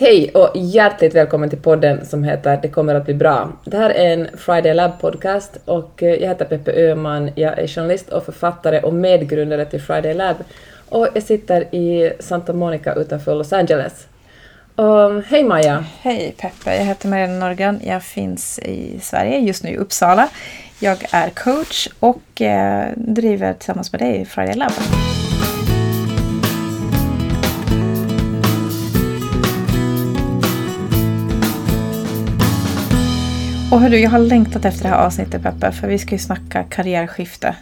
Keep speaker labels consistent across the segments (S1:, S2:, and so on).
S1: Hej och hjärtligt välkommen till podden som heter Det kommer att bli bra. Det här är en Friday Lab podcast och eh, jag heter Peppe Öhman. Jag är journalist och författare och medgrundare till Friday Lab och jag sitter i Santa Monica utanför Los Angeles. Och, hej Maja!
S2: Hej Peppe, jag heter Maria Norgan. Jag finns i Sverige, just nu i Uppsala. Jag är coach och eh, driver tillsammans med dig Friday Lab. Och hörru, jag har längtat efter det här avsnittet Peppe, för vi ska ju snacka karriärskifte.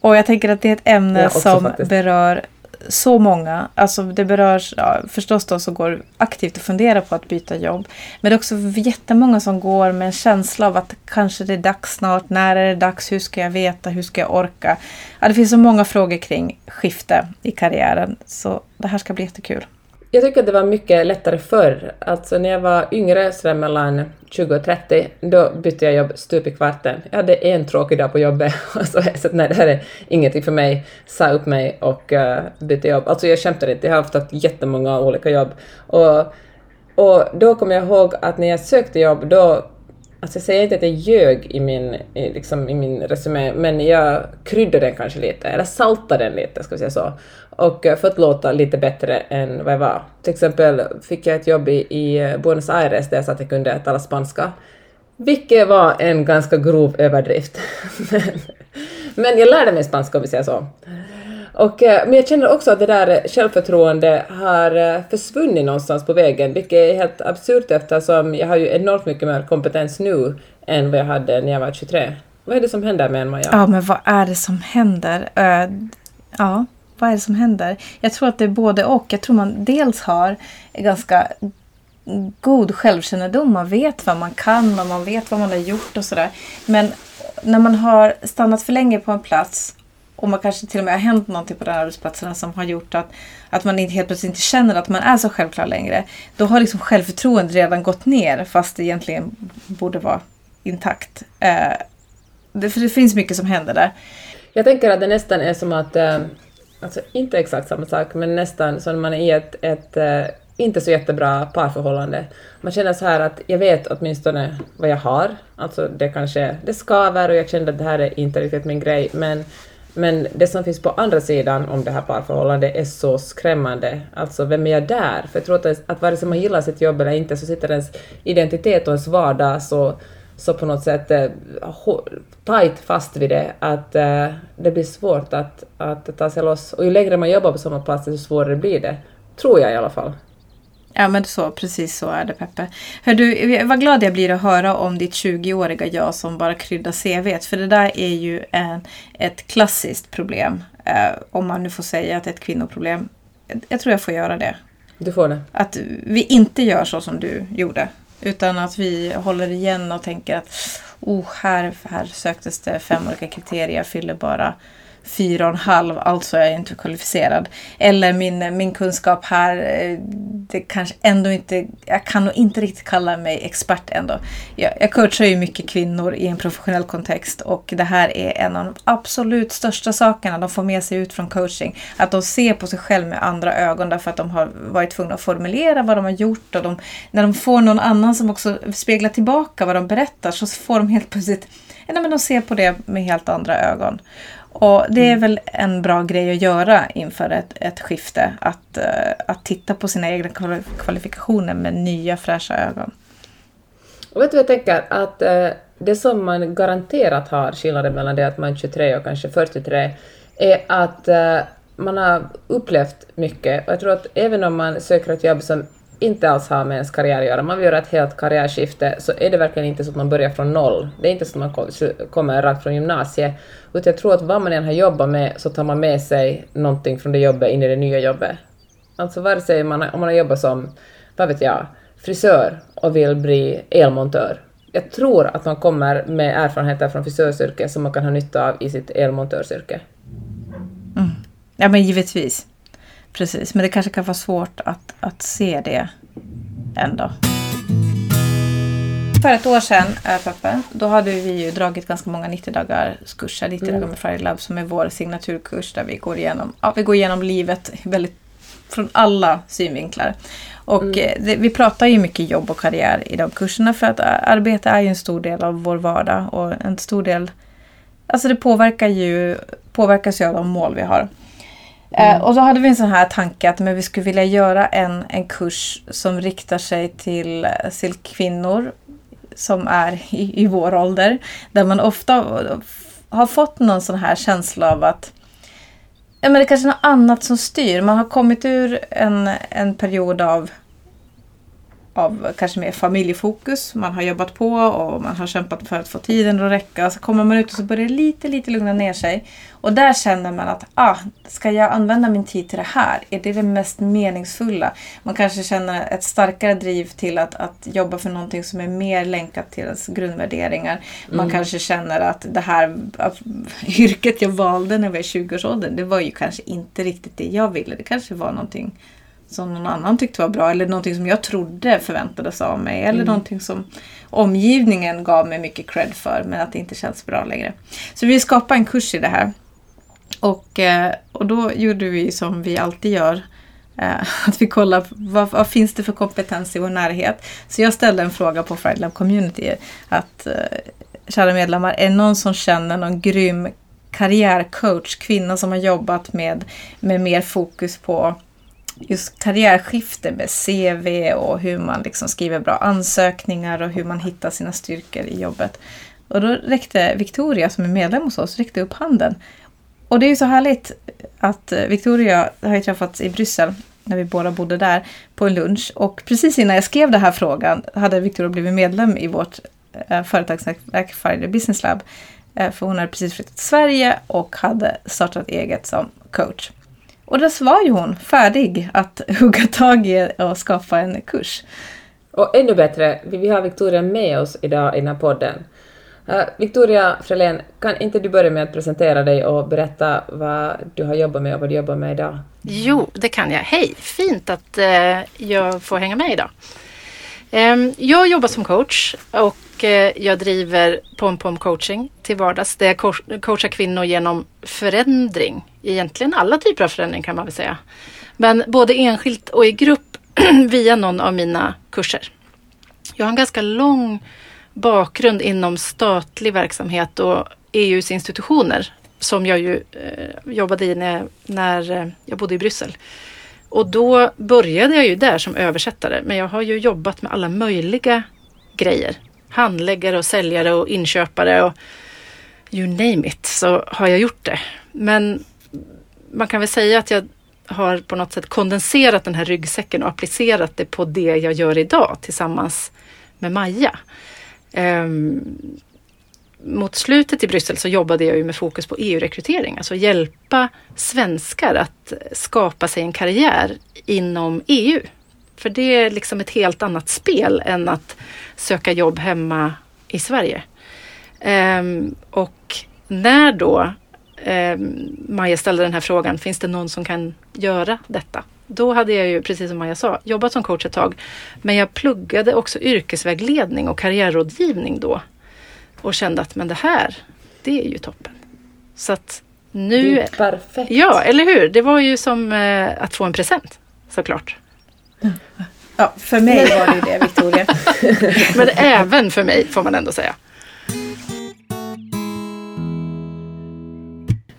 S2: Och jag tänker att det är ett ämne som faktiskt. berör så många. Alltså det berör ja, förstås de som går aktivt och funderar på att byta jobb. Men det är också jättemånga som går med en känsla av att kanske det är dags snart. När är det dags? Hur ska jag veta? Hur ska jag orka? Ja, det finns så många frågor kring skifte i karriären. Så det här ska bli jättekul.
S1: Jag tycker att det var mycket lättare förr. Alltså när jag var yngre, sådär mellan 20 och 30, då bytte jag jobb stup i kvarten. Jag hade en tråkig dag på jobbet och så jag sett nej, det här är ingenting för mig, sa upp mig och uh, bytte jobb. Alltså jag skämtar inte, jag har haft jättemånga olika jobb. Och, och då kommer jag ihåg att när jag sökte jobb, då Alltså jag säger inte att jag ljög i min, i, liksom, i min resumé, men jag kryddade den kanske lite, eller saltade den lite, ska vi säga så. Och eh, för att låta lite bättre än vad jag var. Till exempel fick jag ett jobb i, i eh, Buenos Aires där jag sa att jag kunde tala spanska. Vilket var en ganska grov överdrift. men, men jag lärde mig spanska om vi säger så. Och, eh, men jag känner också att det där självförtroende har försvunnit någonstans på vägen, vilket är helt absurt eftersom jag har ju enormt mycket mer kompetens nu än vad jag hade när jag var 23. Vad är det som händer med en, Maja?
S2: Ja, men vad är det som händer? Uh, ja, vad är det som händer? Jag tror att det är både och. Jag tror man dels har ganska god självkännedom. Man vet vad man kan och man vet vad man har gjort och sådär. Men när man har stannat för länge på en plats och man kanske till och med har hänt någonting på den här arbetsplatsen som har gjort att, att man inte, helt plötsligt inte känner att man är så självklar längre. Då har liksom självförtroendet redan gått ner fast det egentligen borde vara intakt. Eh, det, för det finns mycket som händer där.
S1: Jag tänker att det nästan är som att eh alltså inte exakt samma sak, men nästan som man är i ett, ett äh, inte så jättebra parförhållande. Man känner så här att jag vet åtminstone vad jag har, alltså det kanske, det skaver och jag kände att det här är inte riktigt min grej, men men det som finns på andra sidan om det här parförhållandet är så skrämmande. Alltså, vem är jag där? För jag tror att, att vare sig man gillar sitt jobb eller inte så sitter ens identitet och ens vardag så så på något sätt eh, tajt fast vid det att eh, det blir svårt att, att ta sig loss. Och ju längre man jobbar på samma plats desto svårare blir det. Tror jag i alla fall.
S2: Ja men så, precis så är det Peppe. Hör du, vad glad jag blir att höra om ditt 20-åriga jag som bara kryddar CVt. För det där är ju en, ett klassiskt problem. Eh, om man nu får säga att det är ett kvinnoproblem. Jag tror jag får göra det.
S1: Du får det.
S2: Att vi inte gör så som du gjorde. Utan att vi håller igen och tänker att oh, här, här söktes det fem olika kriterier, jag fyller bara fyra och en halv, alltså är jag inte kvalificerad. Eller min, min kunskap här, eh, det kanske ändå inte, jag kan nog inte riktigt kalla mig expert ändå. Jag, jag coachar ju mycket kvinnor i en professionell kontext och det här är en av de absolut största sakerna de får med sig ut från coaching. Att de ser på sig själv med andra ögon därför att de har varit tvungna att formulera vad de har gjort och de, när de får någon annan som också speglar tillbaka vad de berättar så får de helt plötsligt, nej men de ser på det med helt andra ögon. Och det är väl en bra grej att göra inför ett, ett skifte. Att, eh, att titta på sina egna kvalifikationer med nya fräscha ögon.
S1: Och vet du vad jag tänker? Att eh, det som man garanterat har skillnaden mellan det att man är 23 och kanske 43 är att eh, man har upplevt mycket. Och jag tror att även om man söker ett jobb som inte alls har med ens karriär att göra, man vill göra ett helt karriärskifte, så är det verkligen inte så att man börjar från noll. Det är inte så att man kommer rakt från gymnasiet, utan jag tror att vad man än har jobbat med så tar man med sig någonting från det jobbet in i det nya jobbet. Alltså vare sig man, om man har jobbat som, vad vet jag, frisör och vill bli elmontör. Jag tror att man kommer med erfarenheter från frisörsyrket som man kan ha nytta av i sitt elmontörsyrke.
S2: Mm. Ja men givetvis. Precis, men det kanske kan vara svårt att, att se det ändå. För ett år sedan, äh, Peppe, då hade vi ju dragit ganska många 90 dagars kurser, 90 mm. dagar med Friday Lab som är vår signaturkurs där vi går igenom, ja, vi går igenom livet väldigt från alla synvinklar. Och mm. det, vi pratar ju mycket jobb och karriär i de kurserna för att arbete är ju en stor del av vår vardag och en stor del Alltså det påverkar ju, påverkas ju av de mål vi har. Mm. Eh, och så hade vi en sån här tanke att men vi skulle vilja göra en, en kurs som riktar sig till, till kvinnor som är i, i vår ålder. Där man ofta har fått någon sån här känsla av att ja, men det kanske är något annat som styr. Man har kommit ur en, en period av av kanske mer familjefokus. Man har jobbat på och man har kämpat för att få tiden att räcka. Så kommer man ut och så börjar det lite, lite lugna ner sig. Och där känner man att, ah, ska jag använda min tid till det här? Är det det mest meningsfulla? Man kanske känner ett starkare driv till att, att jobba för någonting som är mer länkat till ens grundvärderingar. Man mm. kanske känner att det här att yrket jag valde när jag var i 20-årsåldern, det var ju kanske inte riktigt det jag ville. Det kanske var någonting som någon annan tyckte var bra eller någonting som jag trodde förväntades av mig eller mm. någonting som omgivningen gav mig mycket cred för men att det inte känns bra längre. Så vi skapade en kurs i det här. Och, eh, och då gjorde vi som vi alltid gör. Eh, att vi kollar vad, vad, finns det för kompetens i vår närhet. Så jag ställde en fråga på Friday Lab Community. Att eh, kära medlemmar, är någon som känner någon grym karriärcoach, kvinna som har jobbat med, med mer fokus på just karriärskifte med CV och hur man liksom skriver bra ansökningar och hur man hittar sina styrkor i jobbet. Och då räckte Victoria som är medlem hos oss räckte upp handen. Och det är ju så härligt att eh, Victoria har ju träffats i Bryssel när vi båda bodde där på en lunch. Och precis innan jag skrev den här frågan hade Victoria blivit medlem i vårt eh, företagsnätverk Friday Business Lab. Eh, för hon hade precis flyttat till Sverige och hade startat eget som coach. Och då var ju hon färdig att hugga tag i och skapa en kurs.
S1: Och ännu bättre, vi har Victoria med oss idag i den här podden. Uh, Victoria Frelén, kan inte du börja med att presentera dig och berätta vad du har jobbat med och vad du jobbar med idag?
S3: Jo, det kan jag. Hej! Fint att uh, jag får hänga med idag. Um, jag jobbar som coach och eh, jag driver PomPom coaching till vardags där jag coachar kvinnor genom förändring. Egentligen alla typer av förändring kan man väl säga. Men både enskilt och i grupp via någon av mina kurser. Jag har en ganska lång bakgrund inom statlig verksamhet och EUs institutioner som jag ju eh, jobbade i när, när eh, jag bodde i Bryssel. Och då började jag ju där som översättare men jag har ju jobbat med alla möjliga grejer handläggare och säljare och inköpare och you name it så har jag gjort det. Men man kan väl säga att jag har på något sätt kondenserat den här ryggsäcken och applicerat det på det jag gör idag tillsammans med Maja. Um, mot slutet i Bryssel så jobbade jag ju med fokus på EU-rekrytering, alltså hjälpa svenskar att skapa sig en karriär inom EU. För det är liksom ett helt annat spel än att söka jobb hemma i Sverige. Um, och när då um, Maja ställde den här frågan, finns det någon som kan göra detta? Då hade jag ju, precis som Maja sa, jobbat som coach ett tag. Men jag pluggade också yrkesvägledning och karriärrådgivning då. Och kände att men det här, det är ju toppen. Så att nu...
S1: Det är perfekt.
S3: Ja, eller hur? Det var ju som eh, att få en present såklart.
S2: Ja, för mig var det ju det Victoria.
S3: Men även för mig får man ändå säga.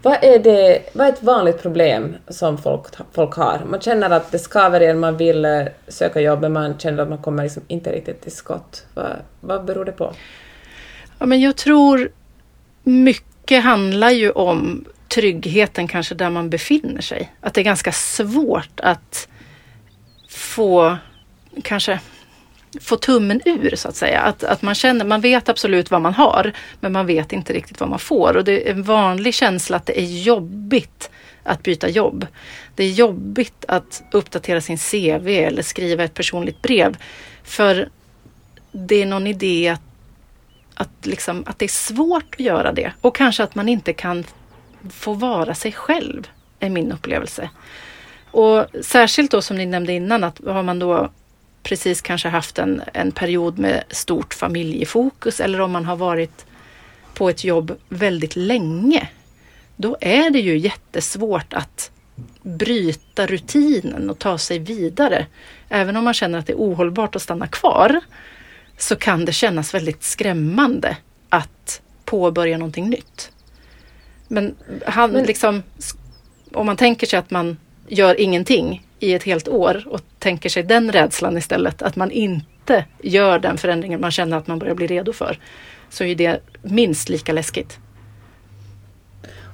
S1: Vad är, det, vad är ett vanligt problem som folk, folk har? Man känner att det skaver igen, man vill eh, söka jobb men man känner att man kommer liksom inte riktigt till skott. Vad, vad beror det på?
S3: Ja, men jag tror mycket handlar ju om tryggheten kanske där man befinner sig. Att det är ganska svårt att få kanske få tummen ur så att säga. Att, att man känner, man vet absolut vad man har men man vet inte riktigt vad man får. Och det är en vanlig känsla att det är jobbigt att byta jobb. Det är jobbigt att uppdatera sin CV eller skriva ett personligt brev. För det är någon idé att, att, liksom, att det är svårt att göra det och kanske att man inte kan få vara sig själv, är min upplevelse. Och särskilt då som ni nämnde innan att har man då precis kanske haft en, en period med stort familjefokus eller om man har varit på ett jobb väldigt länge. Då är det ju jättesvårt att bryta rutinen och ta sig vidare. Även om man känner att det är ohållbart att stanna kvar så kan det kännas väldigt skrämmande att påbörja någonting nytt. Men, han, Men liksom, om man tänker sig att man gör ingenting i ett helt år och tänker sig den rädslan istället, att man inte gör den förändringen man känner att man börjar bli redo för, så är det minst lika läskigt.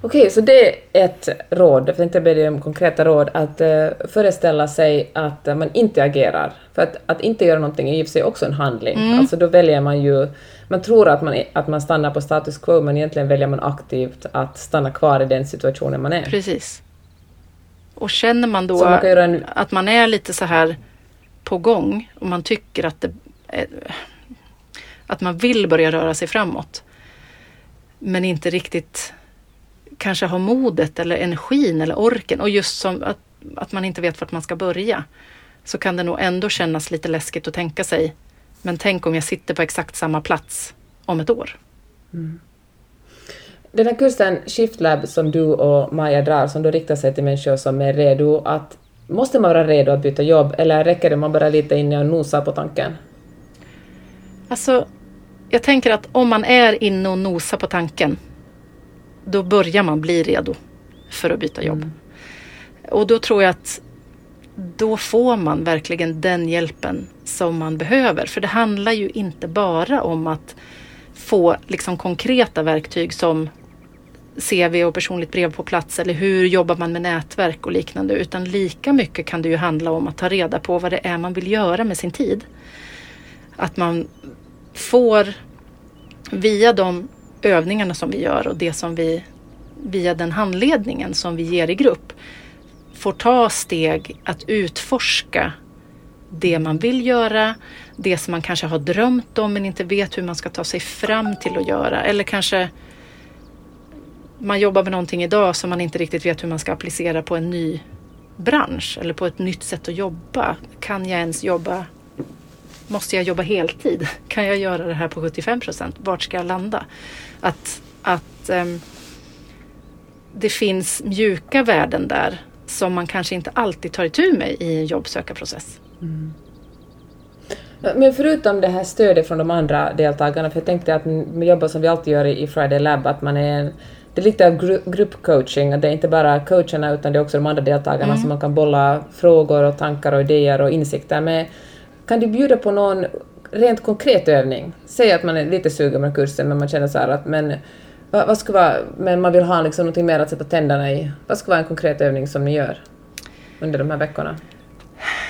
S1: Okej, så det är ett råd, jag tänkte be dig om konkreta råd, att uh, föreställa sig att uh, man inte agerar. För att, att inte göra någonting är i och för sig också en handling. Mm. Alltså då väljer man ju, man tror att man, att man stannar på status quo, men egentligen väljer man aktivt att stanna kvar i den situationen man är.
S3: Precis. Och känner man då man en... att man är lite så här på gång och man tycker att det är, att man vill börja röra sig framåt, men inte riktigt kanske har modet eller energin eller orken och just som att, att man inte vet vart man ska börja så kan det nog ändå kännas lite läskigt att tänka sig men tänk om jag sitter på exakt samma plats om ett år. Mm.
S1: Den här kursen Shiftlab som du och Maja drar, som då riktar sig till människor som är redo att... Måste man vara redo att byta jobb eller räcker det man bara lite inne och nosar på tanken?
S3: Alltså, jag tänker att om man är inne och nosar på tanken då börjar man bli redo för att byta jobb. Mm. Och då tror jag att då får man verkligen den hjälpen som man behöver. För det handlar ju inte bara om att få liksom konkreta verktyg som CV och personligt brev på plats eller hur jobbar man med nätverk och liknande. Utan lika mycket kan det ju handla om att ta reda på vad det är man vill göra med sin tid. Att man får via de övningarna som vi gör och det som vi via den handledningen som vi ger i grupp får ta steg att utforska det man vill göra, det som man kanske har drömt om men inte vet hur man ska ta sig fram till att göra. Eller kanske man jobbar med någonting idag som man inte riktigt vet hur man ska applicera på en ny bransch eller på ett nytt sätt att jobba. Kan jag ens jobba? Måste jag jobba heltid? Kan jag göra det här på 75 procent? Vart ska jag landa? Att, att um, det finns mjuka värden där som man kanske inte alltid tar itu med i en jobbsökarprocess. Mm.
S1: Men förutom det här stödet från de andra deltagarna, för jag tänkte att med jobbet som vi alltid gör i Friday Lab, att man är en, det är lite av gru gruppcoaching, att det är inte bara coacherna utan det är också de andra deltagarna mm. som man kan bolla frågor och tankar och idéer och insikter med. Kan du bjuda på någon rent konkret övning? Säg att man är lite sugen på kursen men man känner så här att men vad, vad ska vara, men man vill ha liksom något mer att sätta tänderna i. Vad ska vara en konkret övning som ni gör under de här veckorna?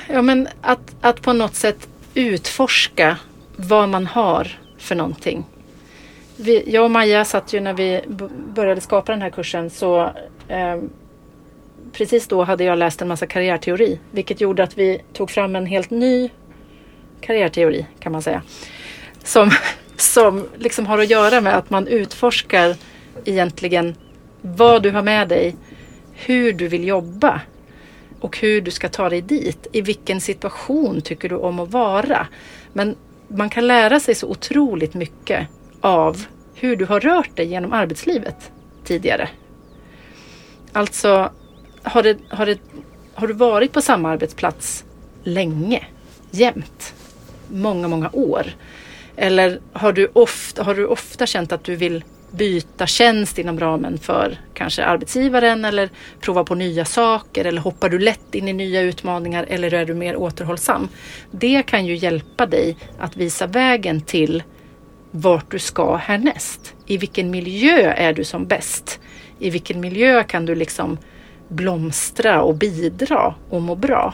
S3: Ja, men att, att på något sätt utforska vad man har för någonting. Vi, jag och Maja satt ju när vi började skapa den här kursen så eh, precis då hade jag läst en massa karriärteori vilket gjorde att vi tog fram en helt ny karriärteori kan man säga. Som som liksom har att göra med att man utforskar egentligen vad du har med dig, hur du vill jobba och hur du ska ta dig dit. I vilken situation tycker du om att vara? Men man kan lära sig så otroligt mycket av hur du har rört dig genom arbetslivet tidigare. Alltså, har, det, har, det, har du varit på samma arbetsplats länge, jämt, många, många år? Eller har du, ofta, har du ofta känt att du vill byta tjänst inom ramen för kanske arbetsgivaren eller prova på nya saker eller hoppar du lätt in i nya utmaningar eller är du mer återhållsam? Det kan ju hjälpa dig att visa vägen till vart du ska härnäst. I vilken miljö är du som bäst? I vilken miljö kan du liksom blomstra och bidra och må bra?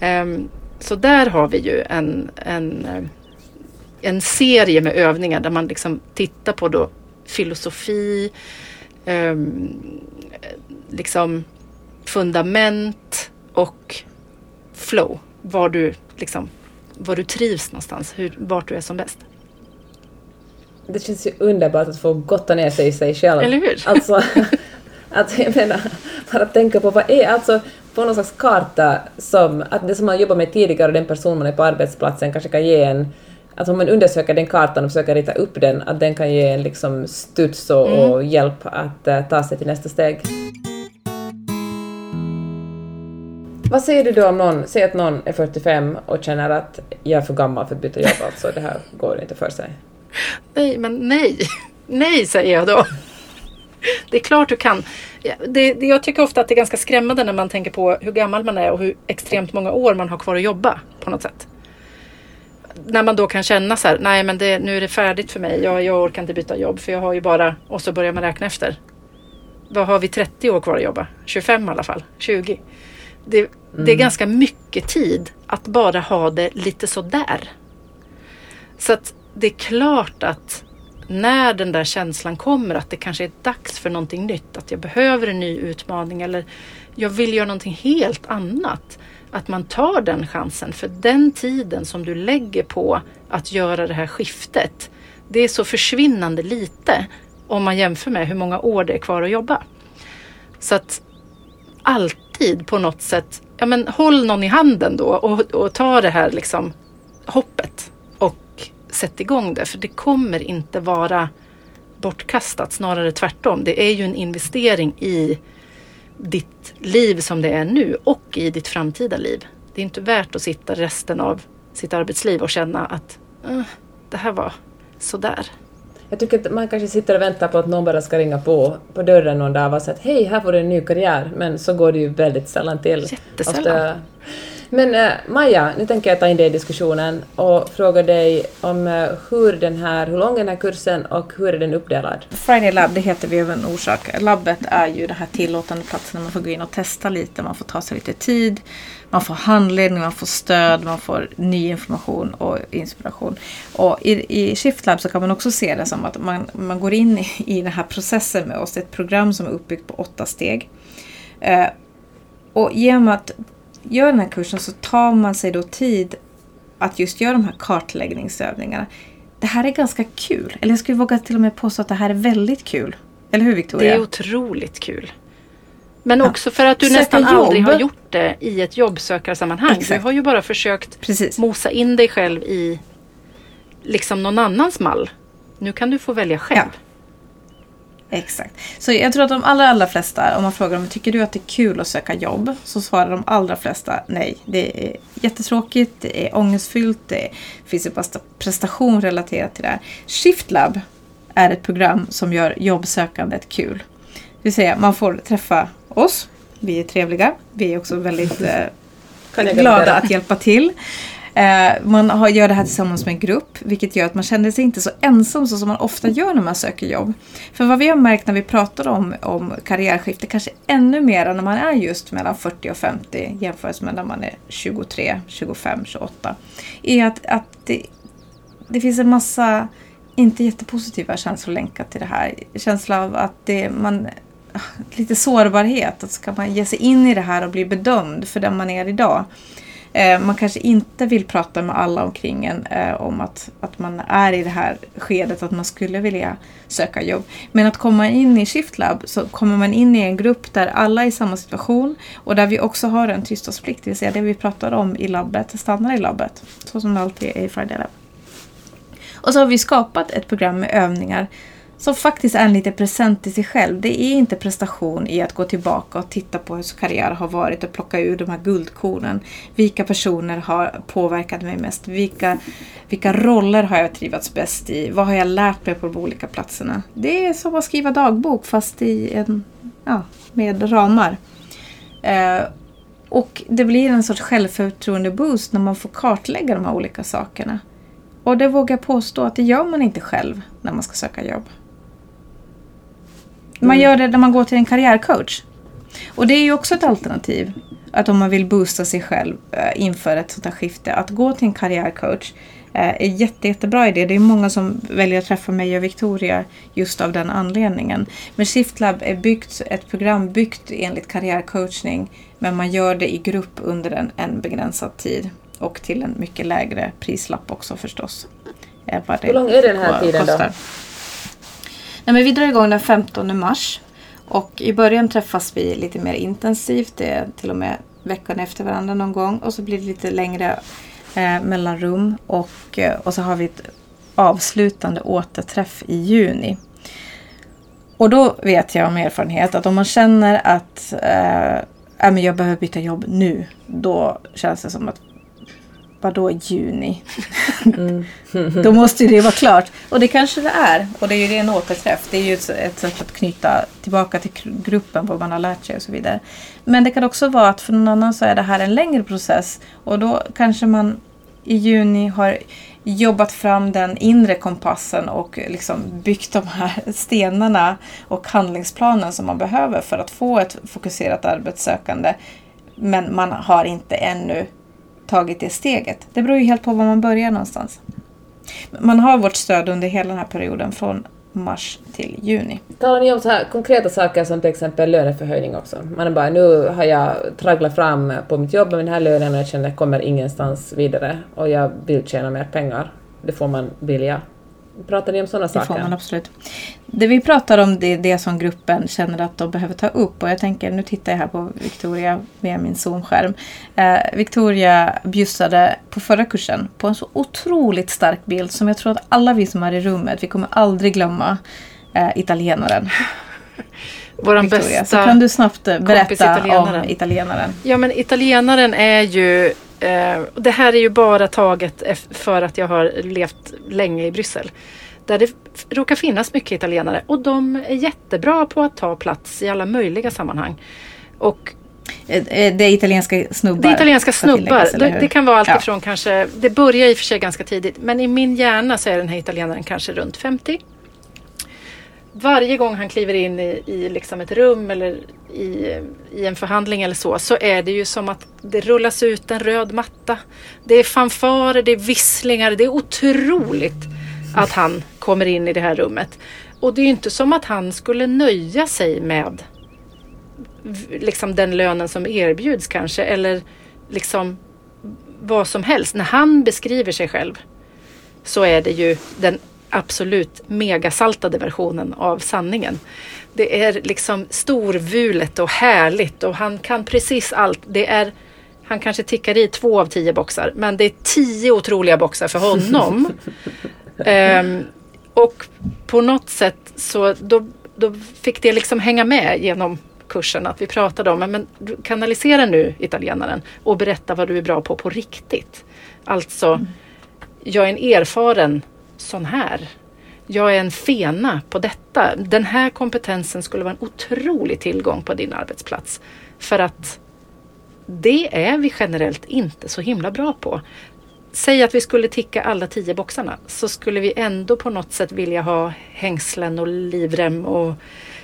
S3: Ehm, så där har vi ju en, en eh, en serie med övningar där man liksom tittar på då filosofi, ehm, liksom fundament och flow. Var du, liksom, var du trivs någonstans, hur, vart du är som bäst.
S1: Det känns ju underbart att få gotta ner sig i sig själv.
S3: Eller hur?
S1: Alltså, att jag menar, bara tänka på vad är, alltså på någon slags karta som, att det som man jobbar med tidigare och den person man är på arbetsplatsen kanske kan ge en att om man undersöker den kartan och försöker rita upp den, att den kan ge en liksom studs och, mm. och hjälp att uh, ta sig till nästa steg. Vad säger du då om någon, säg att någon är 45 och känner att jag är för gammal för att byta jobb, alltså det här går inte för sig.
S3: Nej, men nej. Nej, säger jag då. Det är klart du kan. Det, det, jag tycker ofta att det är ganska skrämmande när man tänker på hur gammal man är och hur extremt många år man har kvar att jobba på något sätt. När man då kan känna så här, nej men det, nu är det färdigt för mig. Jag, jag orkar inte byta jobb för jag har ju bara, och så börjar man räkna efter. Vad har vi 30 år kvar att jobba? 25 i alla fall, 20. Det, mm. det är ganska mycket tid att bara ha det lite sådär. Så att det är klart att när den där känslan kommer att det kanske är dags för någonting nytt, att jag behöver en ny utmaning eller jag vill göra någonting helt annat. Att man tar den chansen för den tiden som du lägger på att göra det här skiftet, det är så försvinnande lite om man jämför med hur många år det är kvar att jobba. Så att alltid på något sätt, ja men håll någon i handen då och, och ta det här liksom hoppet sätt igång det. För det kommer inte vara bortkastat, snarare tvärtom. Det är ju en investering i ditt liv som det är nu och i ditt framtida liv. Det är inte värt att sitta resten av sitt arbetsliv och känna att uh, det här var sådär.
S1: Jag tycker att man kanske sitter och väntar på att någon bara ska ringa på på dörren någon dag och säga att hej, här får du en ny karriär, men så går det ju väldigt sällan till.
S3: Jättesällan. Ofta
S1: men uh, Maja, nu tänker jag ta in dig i diskussionen och fråga dig om uh, hur den här, hur lång är den här kursen och hur är den uppdelad?
S2: Friday Lab, det heter vi av en orsak. Labbet är ju den här tillåtande platsen där man får gå in och testa lite, man får ta sig lite tid, man får handledning, man får stöd, man får ny information och inspiration. Och i, i Shiftlab så kan man också se det som att man, man går in i, i den här processen med oss, ett program som är uppbyggt på åtta steg. Uh, och genom att gör den här kursen så tar man sig då tid att just göra de här kartläggningsövningarna. Det här är ganska kul. Eller jag skulle våga till och med påstå att det här är väldigt kul. Eller hur Victoria?
S3: Det är otroligt kul. Men också för att du Söka nästan jobb. aldrig har gjort det i ett jobbsökarsammanhang. Exakt. Du har ju bara försökt Precis. mosa in dig själv i liksom någon annans mall. Nu kan du få välja själv. Ja.
S2: Exakt. Så jag tror att de allra, allra flesta, om man frågar dem tycker du att det är kul att söka jobb? Så svarar de allra flesta nej. Det är jättetråkigt, det är ångestfyllt, det finns ju bara prestation relaterat till det här. Shiftlab är ett program som gör jobbsökandet kul. Det vill säga, man får träffa oss. Vi är trevliga. Vi är också väldigt eh, glada att hjälpa till. Eh, man har, gör det här tillsammans med en grupp vilket gör att man känner sig inte så ensam så som man ofta gör när man söker jobb. För vad vi har märkt när vi pratar om, om karriärskifte, kanske ännu mer när man är just mellan 40 och 50 jämfört med när man är 23, 25, 28. Är att, att det, det finns en massa inte jättepositiva känslor länkat till det här. Känsla av att det, man lite sårbarhet. Att ska man ge sig in i det här och bli bedömd för den man är idag Eh, man kanske inte vill prata med alla omkring en eh, om att, att man är i det här skedet att man skulle vilja söka jobb. Men att komma in i Shiftlab så kommer man in i en grupp där alla är i samma situation och där vi också har en tystnadsplikt, det vill säga det vi pratar om i labbet stannar i labbet. Så som det alltid är i Friday Lab. Och så har vi skapat ett program med övningar som faktiskt är en liten present till sig själv. Det är inte prestation i att gå tillbaka och titta på hur karriär har varit och plocka ur de här guldkornen. Vilka personer har påverkat mig mest? Vilka, vilka roller har jag trivats bäst i? Vad har jag lärt mig på de olika platserna? Det är som att skriva dagbok fast i en, ja, med ramar. Eh, och det blir en sorts självförtroende-boost när man får kartlägga de här olika sakerna. Och det vågar jag påstå att det gör man inte själv när man ska söka jobb. Man mm. gör det när man går till en karriärcoach. Och det är ju också ett alternativ. Att om man vill boosta sig själv äh, inför ett sånt här skifte. Att gå till en karriärcoach äh, är jätte, jättebra idé. Det är många som väljer att träffa mig och Victoria just av den anledningen. Men Shiftlab är byggt, ett program byggt enligt karriärcoachning. Men man gör det i grupp under en, en begränsad tid. Och till en mycket lägre prislapp också förstås.
S1: Hur lång är den här tiden kostar. då?
S2: Nej, men vi drar igång den 15 mars. Och i början träffas vi lite mer intensivt. Det är till och med veckan efter varandra någon gång. Och så blir det lite längre eh, mellanrum. Och, eh, och så har vi ett avslutande återträff i juni. Och då vet jag om erfarenhet att om man känner att, eh, äh, men jag behöver byta jobb nu. Då känns det som att vadå juni? Mm. Då måste det vara klart. Och det kanske det är. Och det är ju en återträff. Det är ju ett, ett sätt att knyta tillbaka till gruppen, vad man har lärt sig och så vidare. Men det kan också vara att för någon annan så är det här en längre process. Och då kanske man i juni har jobbat fram den inre kompassen och liksom byggt de här stenarna och handlingsplanen som man behöver för att få ett fokuserat arbetssökande. Men man har inte ännu tagit det steget. Det beror ju helt på var man börjar någonstans. Man har vårt stöd under hela den här perioden från mars till juni.
S1: Talar ni om så här konkreta saker som till exempel löneförhöjning också? Man är bara, nu har jag tragglat fram på mitt jobb med den här lönen och jag känner att jag kommer ingenstans vidare och jag vill tjäna mer pengar. Det får man vilja. Pratar ni om sådana saker?
S2: Det får man absolut. Det vi pratar om det är det som gruppen känner att de behöver ta upp. Och jag tänker, nu tittar jag här på Victoria via min Zoom-skärm. Eh, Victoria bjussade på förra kursen på en så otroligt stark bild som jag tror att alla vi som är i rummet, vi kommer aldrig glömma eh, italienaren.
S3: Våran Victoria.
S2: bästa Så kan du snabbt berätta italienaren. om italienaren?
S3: Ja men italienaren är ju Eh, det här är ju bara taget för att jag har levt länge i Bryssel. Där det råkar finnas mycket italienare och de är jättebra på att ta plats i alla möjliga sammanhang. Och
S2: eh, eh, det är italienska snubbar?
S3: Det är italienska snubbar. Det, det, kan vara allt ifrån kanske, det börjar i och för sig ganen tidigt, men i min hjärna så är den här italienaren kanske runt 50 varje gång han kliver in i, i liksom ett rum eller i, i en förhandling eller så, så är det ju som att det rullas ut en röd matta. Det är fanfarer, det är visslingar, det är otroligt att han kommer in i det här rummet. Och det är ju inte som att han skulle nöja sig med liksom den lönen som erbjuds kanske eller liksom vad som helst. När han beskriver sig själv så är det ju den absolut megasaltade versionen av sanningen. Det är liksom storvulet och härligt och han kan precis allt. Det är, han kanske tickar i två av tio boxar men det är tio otroliga boxar för honom. um, och på något sätt så då, då fick det liksom hänga med genom kursen att vi pratade om men kanalisera nu italienaren och berätta vad du är bra på på riktigt. Alltså, mm. jag är en erfaren sån här. Jag är en fena på detta. Den här kompetensen skulle vara en otrolig tillgång på din arbetsplats. För att det är vi generellt inte så himla bra på. Säg att vi skulle ticka alla tio boxarna så skulle vi ändå på något sätt vilja ha hängslen och livrem och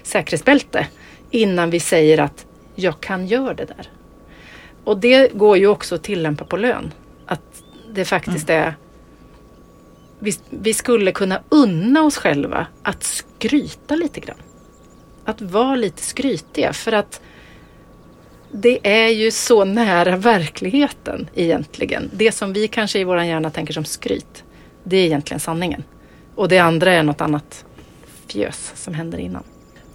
S3: säkerhetsbälte innan vi säger att jag kan göra det där. Och det går ju också att tillämpa på lön. Att det faktiskt mm. är vi, vi skulle kunna unna oss själva att skryta lite grann. Att vara lite skrytiga för att det är ju så nära verkligheten egentligen. Det som vi kanske i vår hjärna tänker som skryt, det är egentligen sanningen. Och det andra är något annat fjös som händer innan.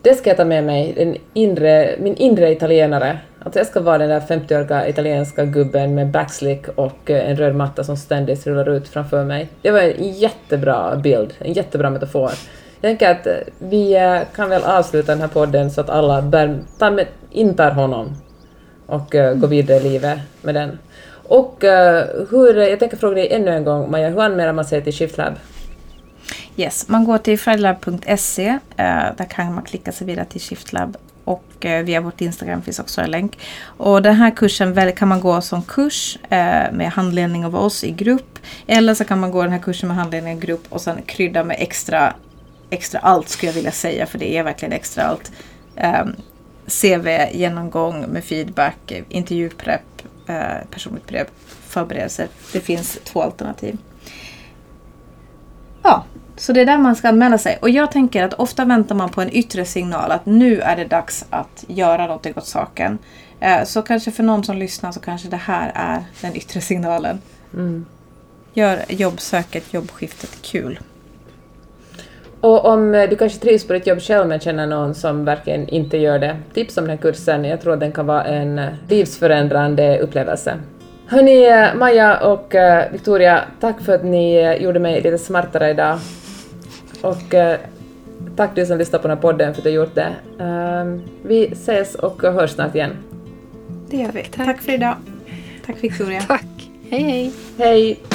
S1: Det ska jag ta med mig, den inre, min inre italienare. Att jag ska vara den där 50-åriga italienska gubben med backslick och eh, en röd matta som ständigt rullar ut framför mig. Det var en jättebra bild, en jättebra metafor. Jag tänker att eh, vi eh, kan väl avsluta den här podden så att alla bär, tar med, intar honom och uh, går vidare i livet med den. Och uh, hur, jag tänker fråga dig ännu en gång, Maja, hur anmäler man sig till Shiftlab?
S2: Yes, man går till fredlab.se. Uh, där kan man klicka sig vidare till Shiftlab och eh, via vårt Instagram finns också en länk. Och den här kursen kan man gå som kurs eh, med handledning av oss i grupp. Eller så kan man gå den här kursen med handledning i grupp och sen krydda med extra, extra allt skulle jag vilja säga för det är verkligen extra allt. Eh, CV-genomgång med feedback, intervjuprepp, eh, personligt brev, förberedelser. Det finns två alternativ. Ja, så det är där man ska anmäla sig. Och jag tänker att ofta väntar man på en yttre signal att nu är det dags att göra något åt saken. Eh, så kanske för någon som lyssnar så kanske det här är den yttre signalen. Mm. Gör jobbsöket, jobbskiftet kul.
S1: Och om du kanske trivs på ditt jobb själv men känner någon som verkligen inte gör det, tips om den här kursen. Jag tror att den kan vara en livsförändrande upplevelse. Hörni, Maja och eh, Victoria, tack för att ni gjorde mig lite smartare idag. Och eh, tack du som lyssnar på den här podden för att du gjort det. Eh, vi ses och hörs snart igen.
S2: Det gör vi. Tack, tack för idag. Tack Victoria.
S3: Tack. Hej hej.
S1: Hej.